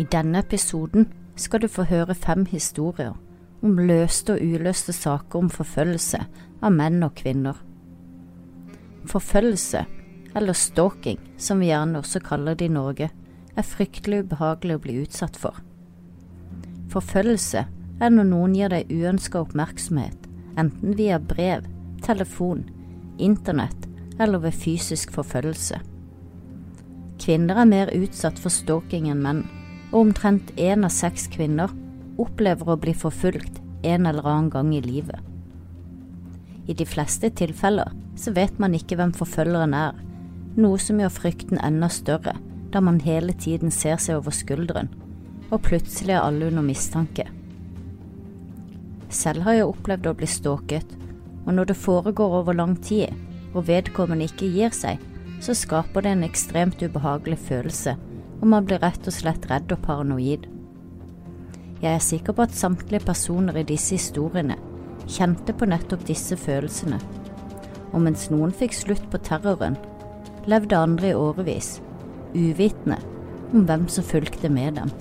I denne episoden skal du få høre fem historier om løste og uløste saker om forfølgelse av menn og kvinner. Forfølgelse, eller stalking som vi gjerne også kaller det i Norge, er fryktelig ubehagelig å bli utsatt for. Forfølgelse er når noen gir deg uønska oppmerksomhet, enten via brev, telefon, internett eller ved fysisk forfølgelse. Kvinner er mer utsatt for stalking enn menn, og omtrent én av seks kvinner opplever å bli forfulgt en eller annen gang i livet. I de fleste tilfeller så vet man ikke hvem forfølgeren er, noe som gjør frykten enda større da man hele tiden ser seg over skulderen, og plutselig er alle under mistanke. Selv har jeg opplevd å bli stalket, og når det foregår over lang tid, og vedkommende ikke gir seg, så skaper det en ekstremt ubehagelig følelse, og man blir rett og slett redd og paranoid. Jeg er sikker på at samtlige personer i disse historiene kjente på nettopp disse følelsene, og mens noen fikk slutt på terroren, levde andre i årevis, uvitende om hvem som fulgte med dem.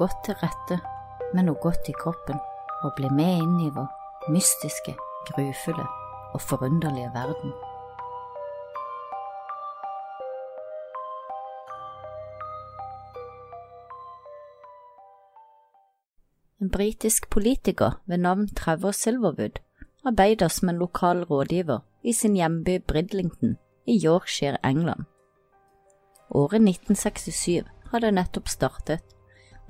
Godt til rette med noe godt i kroppen, og bli med inn i vår mystiske, grufulle og forunderlige verden. En britisk politiker ved navn Trevor Silverwood arbeider som en lokal rådgiver i sin hjemby Bridlington i Yorkshire, England. Året 1967 hadde nettopp startet,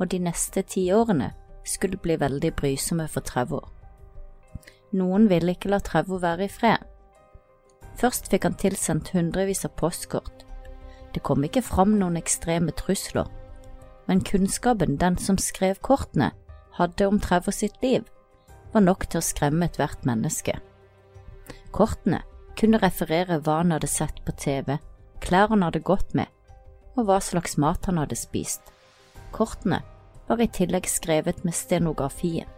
og de neste ti årene skulle bli veldig brysomme for Trevor. Noen ville ikke la Trevor være i fred. Først fikk han tilsendt hundrevis av postkort. Det kom ikke fram noen ekstreme trusler, men kunnskapen den som skrev kortene, hadde om Trevor sitt liv, var nok til å skremme ethvert menneske. Kortene kunne referere hva han hadde sett på TV, klær han hadde gått med, og hva slags mat han hadde spist. Kortene var i tillegg skrevet med stenografien,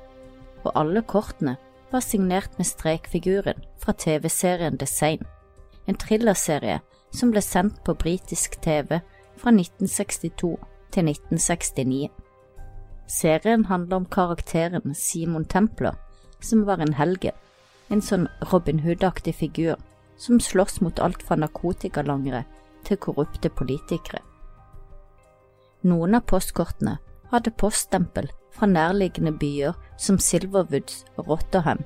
og alle kortene var signert med strekfiguren fra TV-serien Design, en thrillerserie som ble sendt på britisk TV fra 1962 til 1969. Serien handler om karakteren Simon Templer, som var en helgen, en sånn Robin Hood-aktig figur som slåss mot alt fra narkotikalangere til korrupte politikere. Noen av postkortene hadde poststempel fra nærliggende byer som Silverwoods og Rotterham,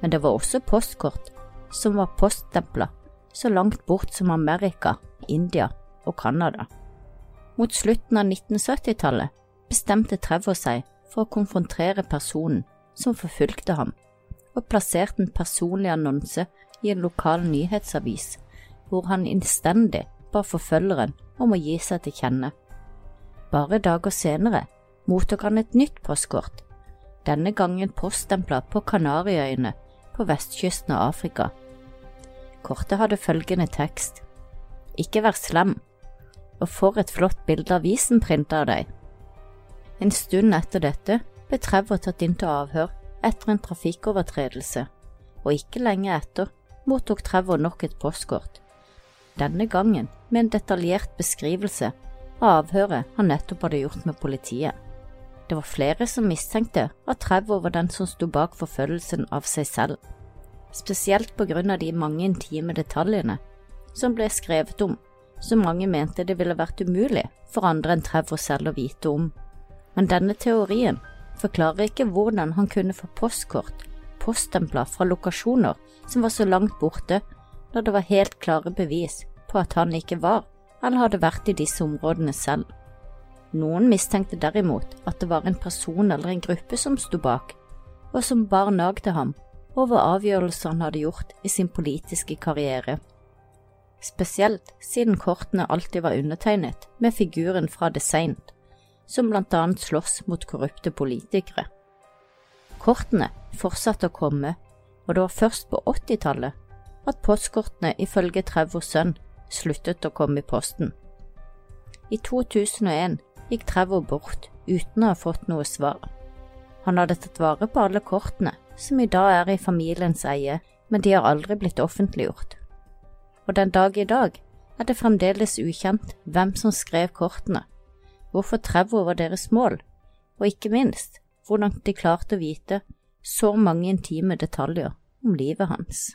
men det var også postkort som var poststempla så langt bort som Amerika, India og Canada. Mot slutten av 1970-tallet bestemte Trevor seg for å konfrontere personen som forfulgte ham, og plasserte en personlig annonse i en lokal nyhetsavis, hvor han innstendig ba forfølgeren om å gi seg til kjenne. Bare dager senere mottok han et nytt postkort, denne gangen poststempla på Kanariøyene på vestkysten av Afrika. Kortet hadde følgende tekst Ikke vær slem, og for et flott bilde avisen printa av deg. En stund etter dette ble Trevor tatt inn til avhør etter en trafikkovertredelse, og ikke lenge etter mottok Trevor nok et postkort, denne gangen med en detaljert beskrivelse avhøret han nettopp hadde gjort med politiet. Det var flere som mistenkte at Trevor var den som sto bak forfølgelsen av seg selv, spesielt på grunn av de mange intime detaljene som ble skrevet om, som mange mente det ville vært umulig for andre enn Trevor selv å vite om men denne teorien forklarer ikke hvordan han kunne få postkort, poststempler fra lokasjoner som var så langt borte, når det var helt klare bevis på at han ikke var eller hadde vært i disse områdene selv. Noen mistenkte derimot at det var en person eller en gruppe som sto bak, og som bar nag til ham over avgjørelser han hadde gjort i sin politiske karriere. Spesielt siden kortene alltid var undertegnet med figuren fra Designt, som blant annet slåss mot korrupte politikere. Kortene fortsatte å komme, og det var først på 80-tallet at postkortene ifølge Trevors sønn sluttet å komme i posten. I 2001 gikk Trevor bort uten å ha fått noe svar. Han hadde tatt vare på alle kortene, som i dag er i familiens eie, men de har aldri blitt offentliggjort. Og den dag i dag er det fremdeles ukjent hvem som skrev kortene, hvorfor Trevor var deres mål, og ikke minst hvordan de klarte å vite så mange intime detaljer om livet hans.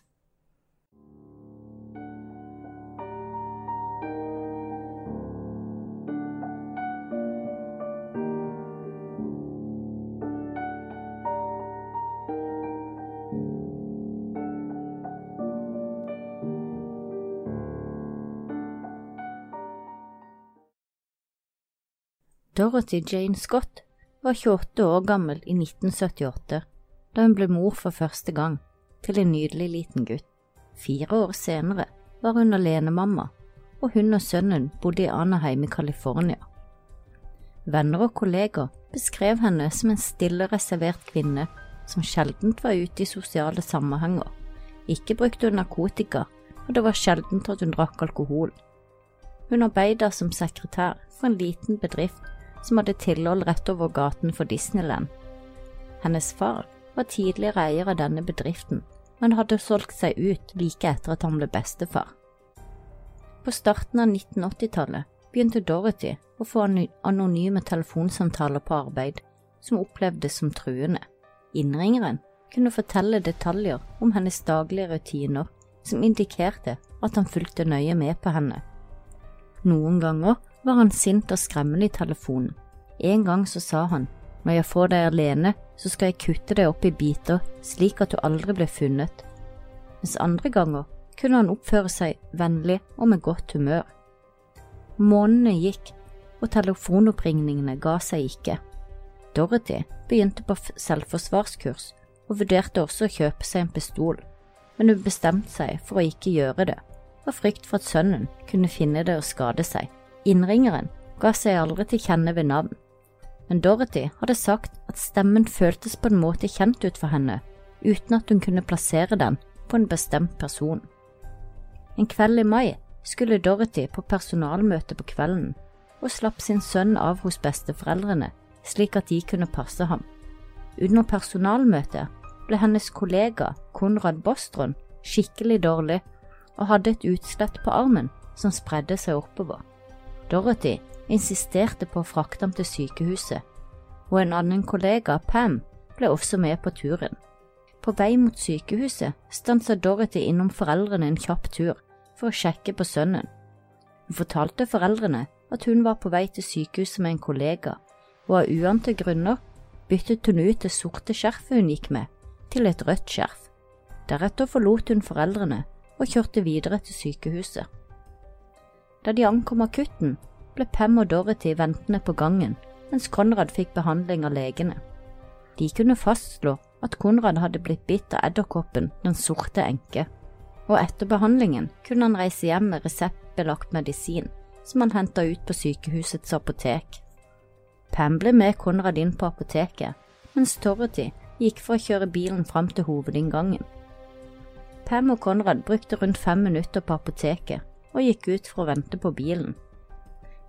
Dorothy Jane Scott var 28 år gammel i 1978 da hun ble mor for første gang til en nydelig liten gutt. Fire år senere var hun alenemamma, og hun og sønnen bodde i Anaheim i California. Venner og kolleger beskrev henne som en stille, reservert kvinne som sjeldent var ute i sosiale sammenhenger. Ikke brukte hun narkotika, og det var sjeldent at hun drakk alkohol. Hun arbeidet som sekretær for en liten bedrift som hadde tilhold rett over gaten for Disneyland. Hennes far var tidligere eier av denne bedriften, men hadde solgt seg ut like etter at han ble bestefar. På starten av 1980-tallet begynte Dorothy å få anonyme telefonsamtaler på arbeid som opplevdes som truende. Innringeren kunne fortelle detaljer om hennes daglige rutiner som indikerte at han fulgte nøye med på henne. Noen ganger var han sint og skremmende i telefonen. En gang så sa han, når jeg får deg alene, så skal jeg kutte deg opp i biter slik at du aldri blir funnet. Mens andre ganger kunne han oppføre seg vennlig og med godt humør. Månedene gikk, og telefonoppringningene ga seg ikke. Dorothy begynte på selvforsvarskurs og vurderte også å kjøpe seg en pistol, men hun bestemte seg for å ikke gjøre det, av frykt for at sønnen kunne finne det og skade seg. Innringeren ga seg aldri til kjenne ved navn, men Dorothy hadde sagt at stemmen føltes på en måte kjent ut for henne, uten at hun kunne plassere den på en bestemt person. En kveld i mai skulle Dorothy på personalmøte på kvelden, og slapp sin sønn av hos besteforeldrene slik at de kunne passe ham. Under personalmøtet ble hennes kollega Konrad Bostron skikkelig dårlig og hadde et utslett på armen som spredde seg oppover. Dorothy insisterte på å frakte ham til sykehuset, og en annen kollega, Pam, ble også med på turen. På vei mot sykehuset stanset Dorothy innom foreldrene en kjapp tur for å sjekke på sønnen. Hun fortalte foreldrene at hun var på vei til sykehuset med en kollega, og av uante grunner byttet hun ut det sorte skjerfet hun gikk med, til et rødt skjerf. Deretter forlot hun foreldrene og kjørte videre til sykehuset. Da de ankom akutten, ble Pam og Dorothy ventende på gangen mens Konrad fikk behandling av legene. De kunne fastslå at Konrad hadde blitt bitt av edderkoppen Den sorte enke, og etter behandlingen kunne han reise hjem med reseptbelagt medisin som han henta ut på sykehusets apotek. Pam ble med Konrad inn på apoteket, mens Dorothy gikk for å kjøre bilen fram til hovedinngangen. Pam og Konrad brukte rundt fem minutter på apoteket og gikk ut for å vente på bilen.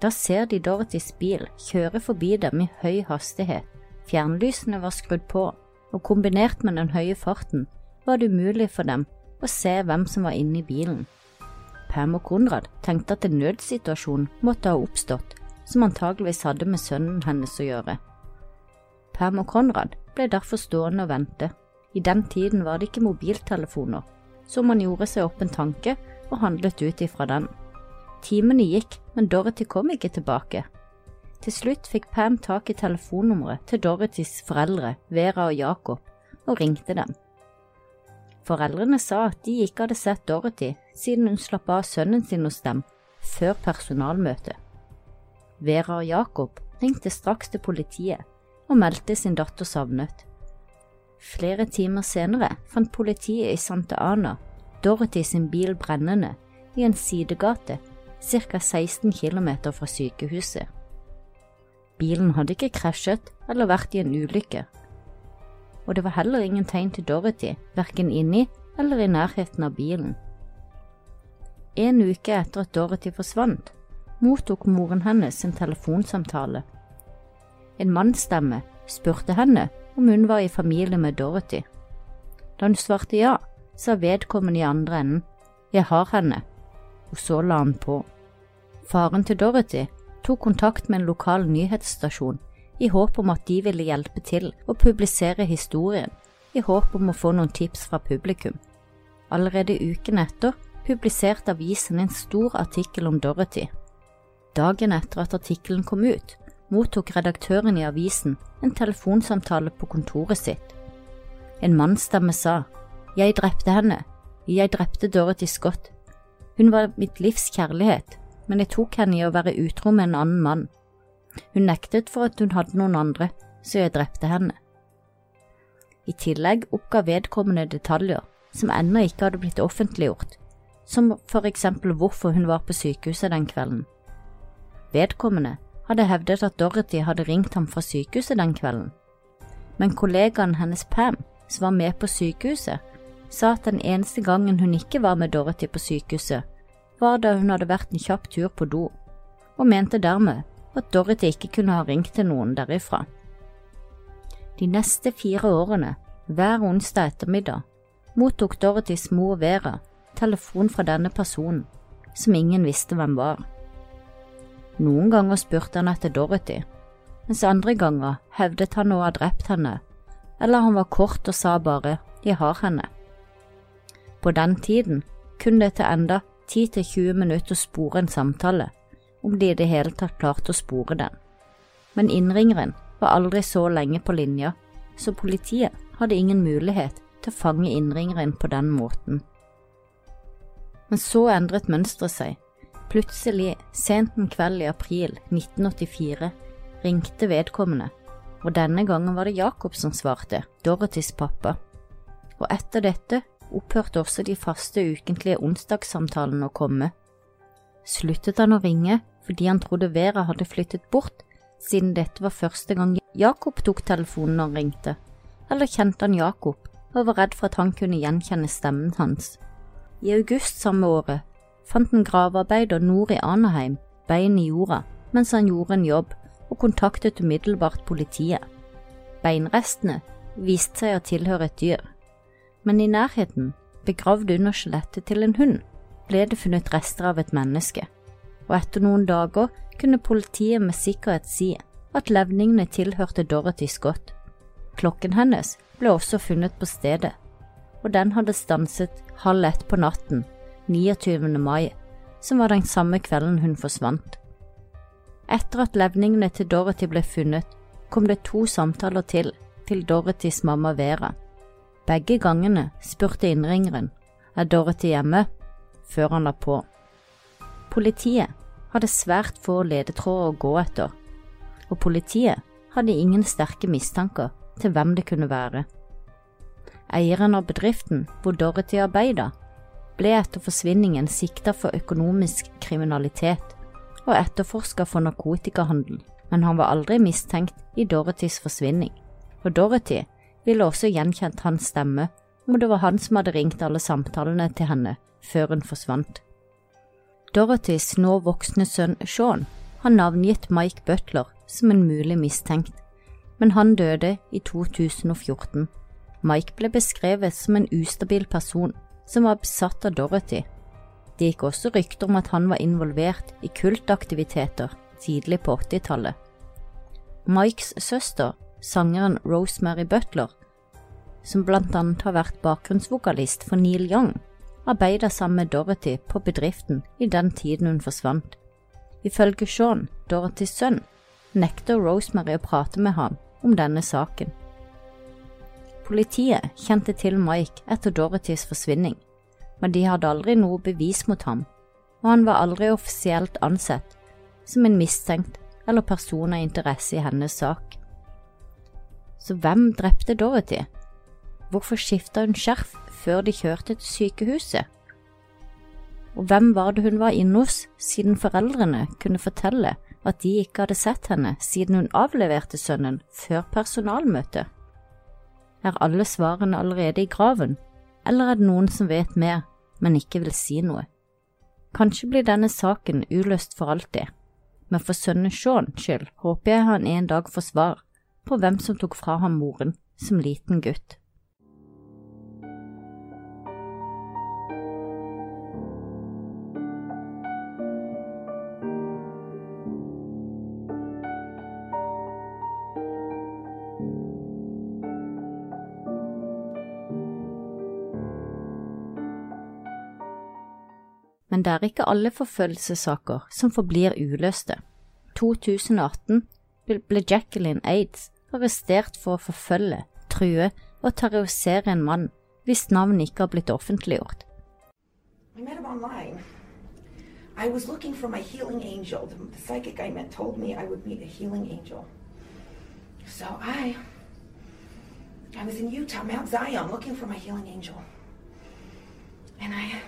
Da ser de Dorothys bil kjøre forbi dem i høy hastighet. Fjernlysene var skrudd på, og kombinert med den høye farten var det umulig for dem å se hvem som var inne i bilen. Pam og Konrad tenkte at en nødsituasjon måtte ha oppstått, som antageligvis hadde med sønnen hennes å gjøre. Pam og Konrad ble derfor stående og vente. I den tiden var det ikke mobiltelefoner, så man gjorde seg opp en tanke og handlet ut ifra den. Timene gikk, men Dorothy kom ikke tilbake. Til slutt fikk Pam tak i telefonnummeret til Dorothys foreldre, Vera og Jacob, og ringte dem. Foreldrene sa at de ikke hadde sett Dorothy siden hun slapp av sønnen sin hos dem før personalmøtet. Vera og Jacob ringte straks til politiet og meldte sin datter savnet. Flere timer senere fant politiet i Santa Ana Dorothy sin bil brennende i en sidegate ca. 16 km fra sykehuset. Bilen hadde ikke krasjet eller vært i en ulykke, og det var heller ingen tegn til Dorothy, verken inni eller i nærheten av bilen. En uke etter at Dorothy forsvant, mottok moren hennes en telefonsamtale. En mannsstemme spurte henne om hun var i familie med Dorothy. Da hun svarte ja, sa vedkommende i andre enden jeg har henne, og så la han på. Faren til Dorothy tok kontakt med en lokal nyhetsstasjon i håp om at de ville hjelpe til å publisere historien, i håp om å få noen tips fra publikum. Allerede uken etter publiserte avisen en stor artikkel om Dorothy. Dagen etter at artikkelen kom ut, mottok redaktøren i avisen en telefonsamtale på kontoret sitt. En mannsstemme sa, Jeg drepte henne, jeg drepte Dorothy Scott. Hun var mitt livs kjærlighet, men jeg tok henne i å være utro med en annen mann. Hun nektet for at hun hadde noen andre, så jeg drepte henne. I tillegg oppga vedkommende detaljer som ennå ikke hadde blitt offentliggjort, som for eksempel hvorfor hun var på sykehuset den kvelden. Vedkommende hadde hevdet at Dorothy hadde ringt ham fra sykehuset den kvelden, men kollegaen hennes Pam, som var med på sykehuset, sa at den eneste gangen hun ikke var med Dorothy på sykehuset, var da hun hadde vært en kjapp tur på do, og mente dermed at Dorothy ikke kunne ha ringt til noen derifra. De neste fire årene, hver onsdag ettermiddag, mottok Dorothys mor Vera telefon fra denne personen, som ingen visste hvem var. Noen ganger spurte han etter Dorothy, mens andre ganger hevdet han å ha drept henne, eller han var kort og sa bare jeg har henne. På den tiden kunne det til enda 10–20 minutter spore en samtale, om de i det hele tatt klarte å spore den. Men innringeren var aldri så lenge på linja, så politiet hadde ingen mulighet til å fange innringeren på den måten. Men så endret mønsteret seg. Plutselig, sent en kveld i april 1984, ringte vedkommende, og denne gangen var det Jacob som svarte, Dorothys pappa. Og etter dette opphørte også de faste ukentlige onsdagssamtalene å komme. Sluttet han å ringe fordi han trodde Vera hadde flyttet bort, siden dette var første gang Jakob tok telefonen når han ringte, eller kjente han Jakob og var redd for at han kunne gjenkjenne stemmen hans. I august samme året fant en gravearbeider nord i Anaheim bein i jorda mens han gjorde en jobb, og kontaktet umiddelbart politiet. Beinrestene viste seg å tilhøre et dyr, men i nærheten, begravd under skjelettet til en hund, ble det funnet rester av et menneske, og etter noen dager kunne politiet med sikkerhet si at levningene tilhørte Dorothy Scott. Klokken hennes ble også funnet på stedet, og den hadde stanset halv ett på natten 29. mai, som var den samme kvelden hun forsvant. Etter at levningene til Dorothy ble funnet, kom det to samtaler til til Dorothys mamma Vera. Begge gangene spurte innringeren er Dorothy hjemme, før han la på. Politiet hadde svært få ledetråder å gå etter, og politiet hadde ingen sterke mistanker til hvem det kunne være. Eieren av bedriften hvor Dorothy arbeida, ble etter forsvinningen sikta for økonomisk kriminalitet og etterforska for narkotikahandel, men han var aldri mistenkt i Dorothys forsvinning, og Dorothy ville også gjenkjent hans stemme og det var han som hadde ringt alle samtalene til henne før hun forsvant. Dorothys nå voksne sønn Sean har navngitt Mike Butler som en mulig mistenkt, men han døde i 2014. Mike ble beskrevet som en ustabil person som var besatt av Dorothy. Det gikk også rykter om at han var involvert i kultaktiviteter tidlig på 80-tallet. Mikes søster, sangeren Rosemary Butler, som blant annet har vært bakgrunnsvokalist for Neil Young, arbeidet sammen med Dorothy på bedriften i den tiden hun forsvant. Ifølge Sean, Dorothys sønn, nekter Rosemary å prate med ham om denne saken. Politiet kjente til Mike etter Dorothys forsvinning, men de hadde aldri noe bevis mot ham, og han var aldri offisielt ansett som en mistenkt eller person av interesse i hennes sak. Så hvem drepte Dorothy? Hvorfor skifta hun skjerf før de kjørte til sykehuset? Og hvem var det hun var inne hos, siden foreldrene kunne fortelle at de ikke hadde sett henne siden hun avleverte sønnen før personalmøtet? Er alle svarene allerede i graven, eller er det noen som vet mer, men ikke vil si noe? Kanskje blir denne saken uløst for alltid, men for sønnen Sean skyld håper jeg han en dag får svar på hvem som tok fra ham moren som liten gutt. Men det er ikke alle forfølgelsessaker som forblir uløste. 2018 ble Jacqueline Aids arrestert for å forfølge, true og terrorisere en mann hvis navnet ikke har blitt offentliggjort. I was looking for my healing angel. The, the psychic I met told me I would meet a healing angel. So I I was in Utah, Mount Zion, looking for my healing angel. And I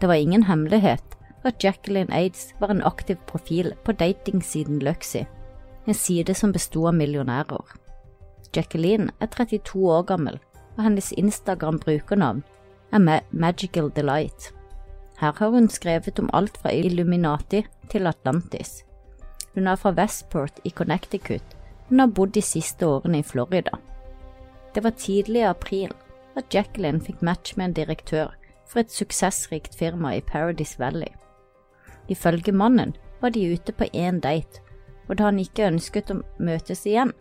Det var ingen hemmelighet at Jacqueline Aids var en aktiv profil på datingsiden Luxy, en side som besto av millionærer. Jacqueline er 32 år gammel, og hennes Instagram-brukernavn er Magical Delight. Her har hun skrevet om alt fra Illuminati til Atlantis. Hun er fra Westport i Connecticut, hun har bodd de siste årene i Florida. Det var tidlig i april at Jacqueline fikk match med en direktør for et suksessrikt firma i Paradise Valley. Ifølge mannen var de ute på én date, og da han ikke ønsket å møtes igjen,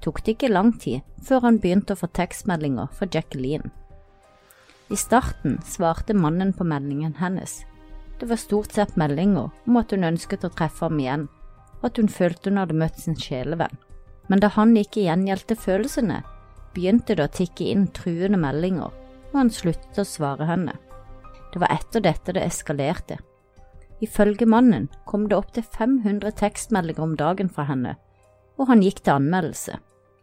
tok det ikke lang tid før han begynte å få tekstmeldinger fra Jacqueline. I starten svarte mannen på meldingen hennes. Det var stort sett meldinger om at hun ønsket å treffe ham igjen, og at hun følte hun hadde møtt sin sjelevenn. Men da han ikke gjengjeldte følelsene, begynte det å tikke inn truende meldinger, og han sluttet å svare henne. Det var etter dette det eskalerte. Ifølge mannen kom det opptil 500 tekstmeldinger om dagen fra henne, og han gikk til anmeldelse.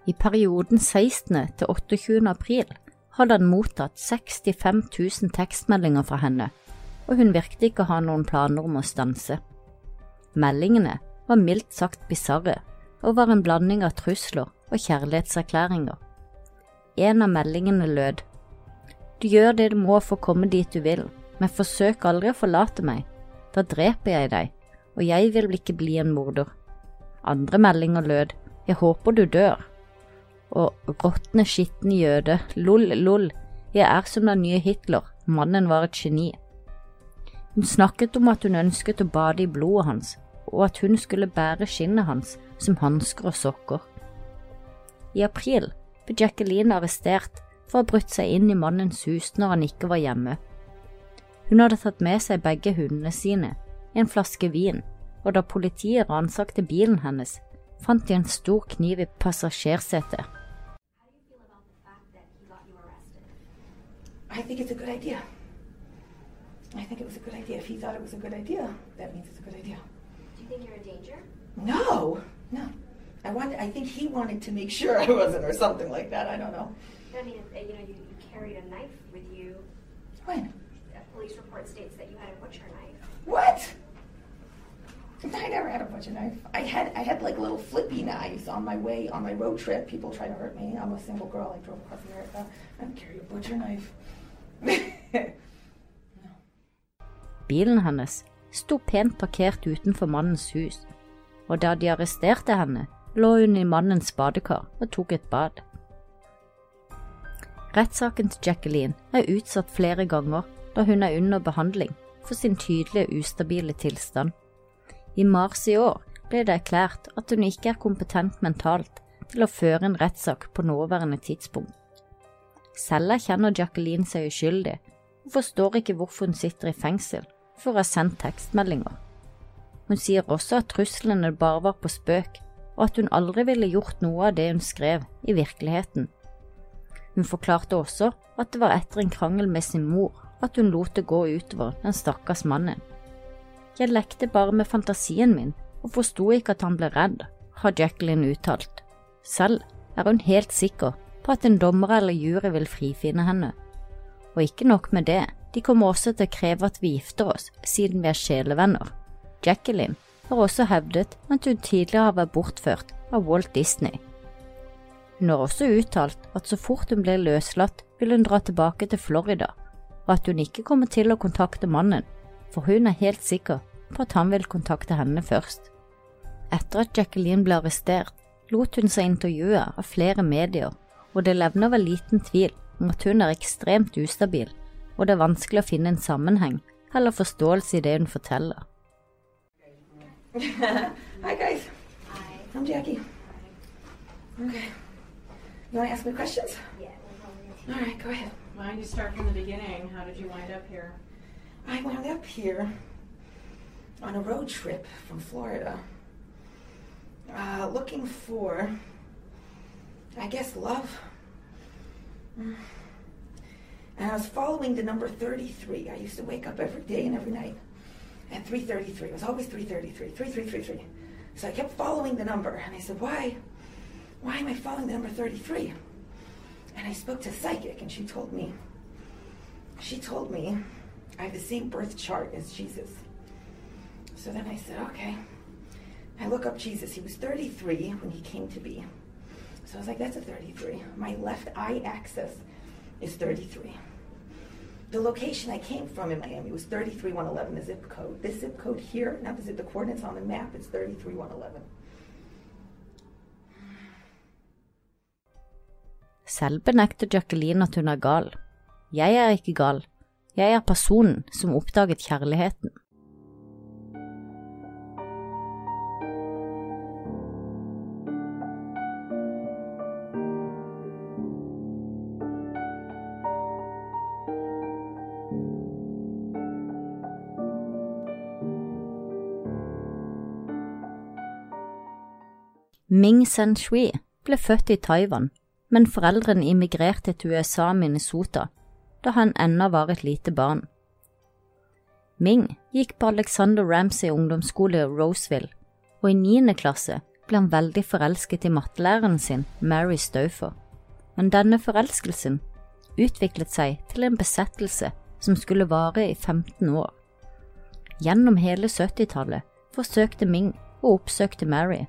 I perioden 16. til 28. april hadde han mottatt 65 000 tekstmeldinger fra henne, og hun virket ikke å ha noen planer om å stanse. Meldingene var mildt sagt bisarre, og var en blanding av trusler og kjærlighetserklæringer. En av meldingene lød Du gjør det du må for å komme dit du vil, men forsøk aldri å forlate meg. Da dreper jeg deg, og jeg vil ikke bli en morder. Andre meldinger lød Jeg håper du dør. Og råtne, skitne jøde, lol, lol, jeg er som den nye Hitler, mannen var et geni. Hun snakket om at hun ønsket å bade i blodet hans, og at hun skulle bære skinnet hans som hansker og sokker. I april ble Jacqueline arrestert for å ha brutt seg inn i mannens hus når han ikke var hjemme. Hun hadde tatt med seg begge hundene sine, en flaske vin, og da politiet ransakte bilen hennes, fant de en stor kniv i passasjersetet. I think it's a good idea. I think it was a good idea. If he thought it was a good idea, that means it's a good idea. Do you think you're in danger? No, no. I wanted. I think he wanted to make sure I wasn't, or something like that. I don't know. I mean, you know, you, you carried a knife with you. When? Police report states that you had a butcher knife. What? I never had a butcher knife. I had I had like little flippy knives on my way on my road trip. People try to hurt me. I'm a single girl. I drove across America. I don't carry a butcher knife. Bilen hennes sto pent parkert utenfor mannens hus, og da de arresterte henne, lå hun i mannens badekar og tok et bad. Rettssaken til Jacqueline er utsatt flere ganger da hun er under behandling for sin tydelige ustabile tilstand. I mars i år ble det erklært at hun ikke er kompetent mentalt til å føre en rettssak på nåværende tidspunkt. Selv erkjenner Jacqueline seg uskyldig, og forstår ikke hvorfor hun sitter i fengsel for å ha sendt tekstmeldinger. Hun sier også at truslene bare var på spøk, og at hun aldri ville gjort noe av det hun skrev, i virkeligheten. Hun forklarte også at det var etter en krangel med sin mor at hun lot det gå utover den stakkars mannen. Jeg lekte bare med fantasien min og forsto ikke at han ble redd, har Jacqueline uttalt. Selv er hun helt sikker på at en dommer eller jury vil frifinne henne. Og ikke nok med det, de kommer også til å kreve at vi gifter oss, siden vi er sjelevenner. Jacqueline har også hevdet at hun tidligere har vært bortført av Walt Disney. Hun har også uttalt at så fort hun blir løslatt, vil hun dra tilbake til Florida, og at hun ikke kommer til å kontakte mannen, for hun er helt sikker på at han vil kontakte henne først. Etter at Jacqueline ble arrestert, lot hun seg intervjue av flere medier, og det levner vel liten tvil om at hun er ekstremt ustabil, og det er vanskelig å finne en sammenheng eller forståelse i det hun forteller. Hi, guys. Hi. I'm Jackie. Okay. You want to ask me questions? Yeah, All right, go ahead. Why don't you start from the beginning? How did you wind up here? I wound up here on a road trip from Florida, uh, looking for, I guess, love. Mm. And I was following the number 33. I used to wake up every day and every night at 3:33. It was always 3:33, 3333. So I kept following the number, and I said, "Why? Why am I following the number 33?" And I spoke to psychic, and she told me. She told me I have the same birth chart as Jesus. So then I said, okay. I look up Jesus. He was 33 when he came to be. So I was like, that's a 33. My left eye axis is 33. The location I came from in Miami was 33111, the zip code. This zip code here, not the zip, the coordinates on the map, it's 33111. Selv benekter Jacqueline at hun er gal. Jeg er ikke gal. Jeg er personen som oppdaget kjærligheten. Ming Sen-shui ble født i Taiwan, men foreldrene immigrerte til USA og Minnesota da han ennå var et lite barn. Ming gikk på Alexander Ramsay ungdomsskole i Roseville, og i niende klasse ble han veldig forelsket i mattelæreren sin, Mary Stauffer. Men denne forelskelsen utviklet seg til en besettelse som skulle vare i 15 år. Gjennom hele 70-tallet forsøkte Ming og oppsøkte Mary,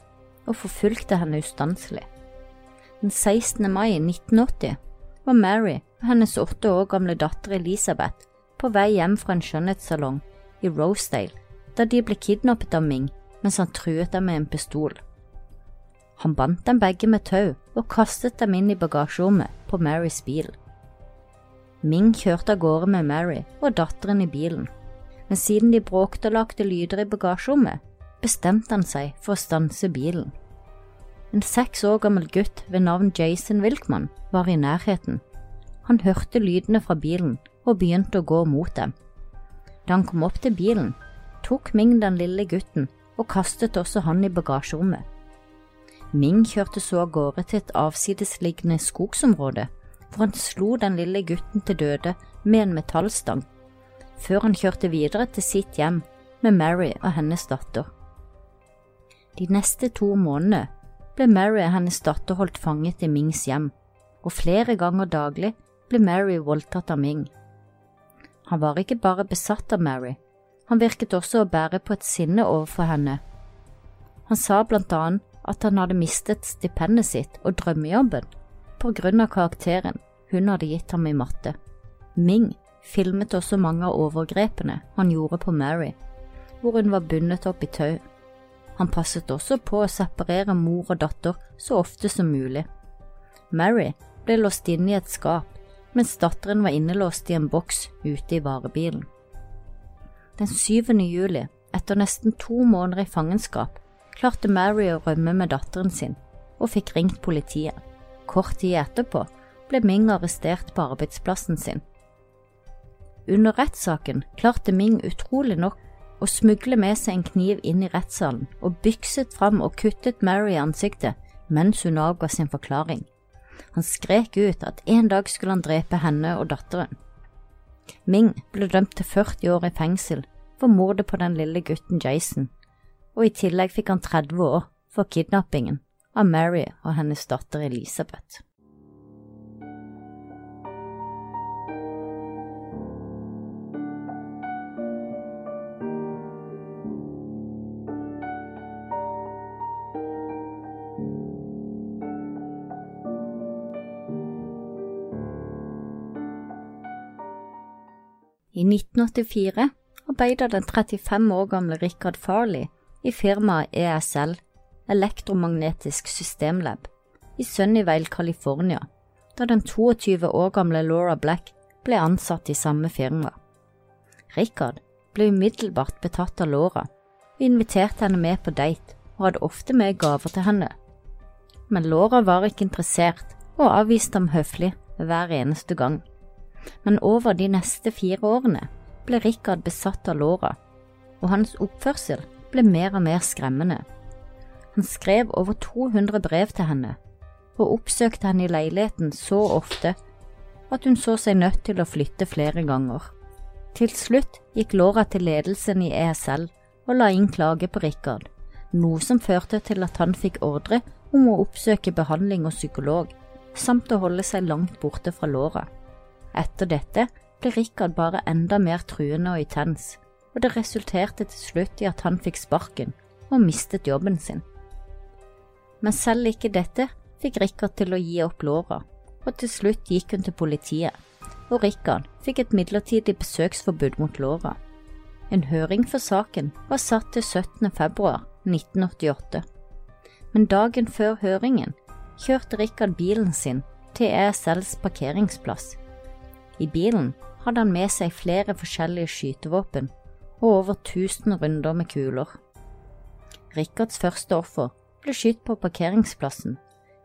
og forfulgte henne ustanselig. Den 16. mai 1980 var Mary og hennes åtte år gamle datter Elisabeth på vei hjem fra en skjønnhetssalong i Rosedale da de ble kidnappet av Ming mens han truet dem med en pistol. Han bandt dem begge med tau og kastet dem inn i bagasjerommet på Marys bil. Ming kjørte av gårde med Mary og datteren i bilen, men siden de bråkte og lagde lyder i bagasjerommet, bestemte han seg for å stanse bilen. En seks år gammel gutt ved navn Jason Wilkman var i nærheten. Han hørte lydene fra bilen og begynte å gå mot dem. Da han kom opp til bilen, tok Ming den lille gutten og kastet også han i bagasjerommet. Ming kjørte så av gårde til et avsidesliggende skogsområde, hvor han slo den lille gutten til døde med en metallstang, før han kjørte videre til sitt hjem med Mary og hennes datter. De neste to månedene ble Mary og hennes datter holdt fanget i Mings hjem, og flere ganger daglig ble Mary voldtatt av Ming. Han var ikke bare besatt av Mary, han virket også å bære på et sinne overfor henne. Han sa blant annet at han hadde mistet stipendet sitt og drømmejobben på grunn av karakteren hun hadde gitt ham i matte. Ming filmet også mange av overgrepene han gjorde på Mary, hvor hun var bundet opp i tau. Han passet også på å separere mor og datter så ofte som mulig. Mary ble låst inne i et skap, mens datteren var innelåst i en boks ute i varebilen. Den 7. juli, etter nesten to måneder i fangenskap, klarte Mary å rømme med datteren sin og fikk ringt politiet. Kort tid etterpå ble Ming arrestert på arbeidsplassen sin. Under rettssaken klarte Ming utrolig nok å smuglet med seg en kniv inn i rettssalen og bykset fram og kuttet Mary i ansiktet mens hun avga sin forklaring. Han skrek ut at en dag skulle han drepe henne og datteren. Ming ble dømt til 40 år i fengsel for mordet på den lille gutten Jason, og i tillegg fikk han 30 år for kidnappingen av Mary og hennes datter Elisabeth. I 1984 arbeidet den 35 år gamle Richard Farley i firmaet ESL, Elektromagnetisk Systemlab, i Sunnyvale, California, da den 22 år gamle Laura Black ble ansatt i samme firma. Richard ble umiddelbart betatt av Laura og inviterte henne med på date og hadde ofte med gaver til henne. Men Laura var ikke interessert og avviste ham høflig hver eneste gang. Men over de neste fire årene ble Richard besatt av Laura, og hans oppførsel ble mer og mer skremmende. Han skrev over 200 brev til henne, og oppsøkte henne i leiligheten så ofte at hun så seg nødt til å flytte flere ganger. Til slutt gikk Laura til ledelsen i ESL og la inn klage på Richard, noe som førte til at han fikk ordre om å oppsøke behandling og psykolog, samt å holde seg langt borte fra Laura. Etter dette ble Richard bare enda mer truende og intens, og det resulterte til slutt i at han fikk sparken og mistet jobben sin. Men selv ikke dette fikk Richard til å gi opp Laura, og til slutt gikk hun til politiet, og Richard fikk et midlertidig besøksforbud mot Laura. En høring for saken var satt til 17. februar 1988, men dagen før høringen kjørte Richard bilen sin til ESLs parkeringsplass. I bilen hadde han med seg flere forskjellige skytevåpen og over 1000 runder med kuler. Rickards første offer ble skutt på parkeringsplassen,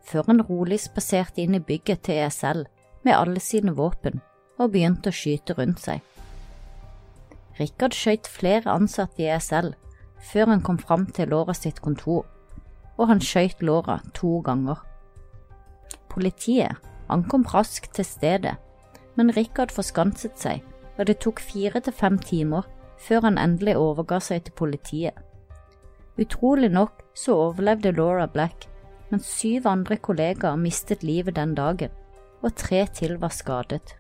før han rolig spaserte inn i bygget til ESL med alle sine våpen og begynte å skyte rundt seg. Rikard skjøt flere ansatte i ESL før han kom fram til Laura sitt kontor, og han skjøt Laura to ganger. Politiet ankom raskt til stedet, men Rikard forskanset seg, og det tok fire til fem timer før han endelig overga seg til politiet. Utrolig nok så overlevde Laura Black, men syv andre kollegaer mistet livet den dagen, og tre til var skadet.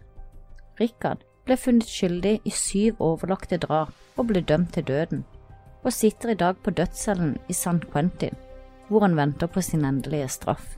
Rikard ble funnet skyldig i syv overlagte drap og ble dømt til døden, og sitter i dag på dødscellen i San Quentin, hvor han venter på sin endelige straff.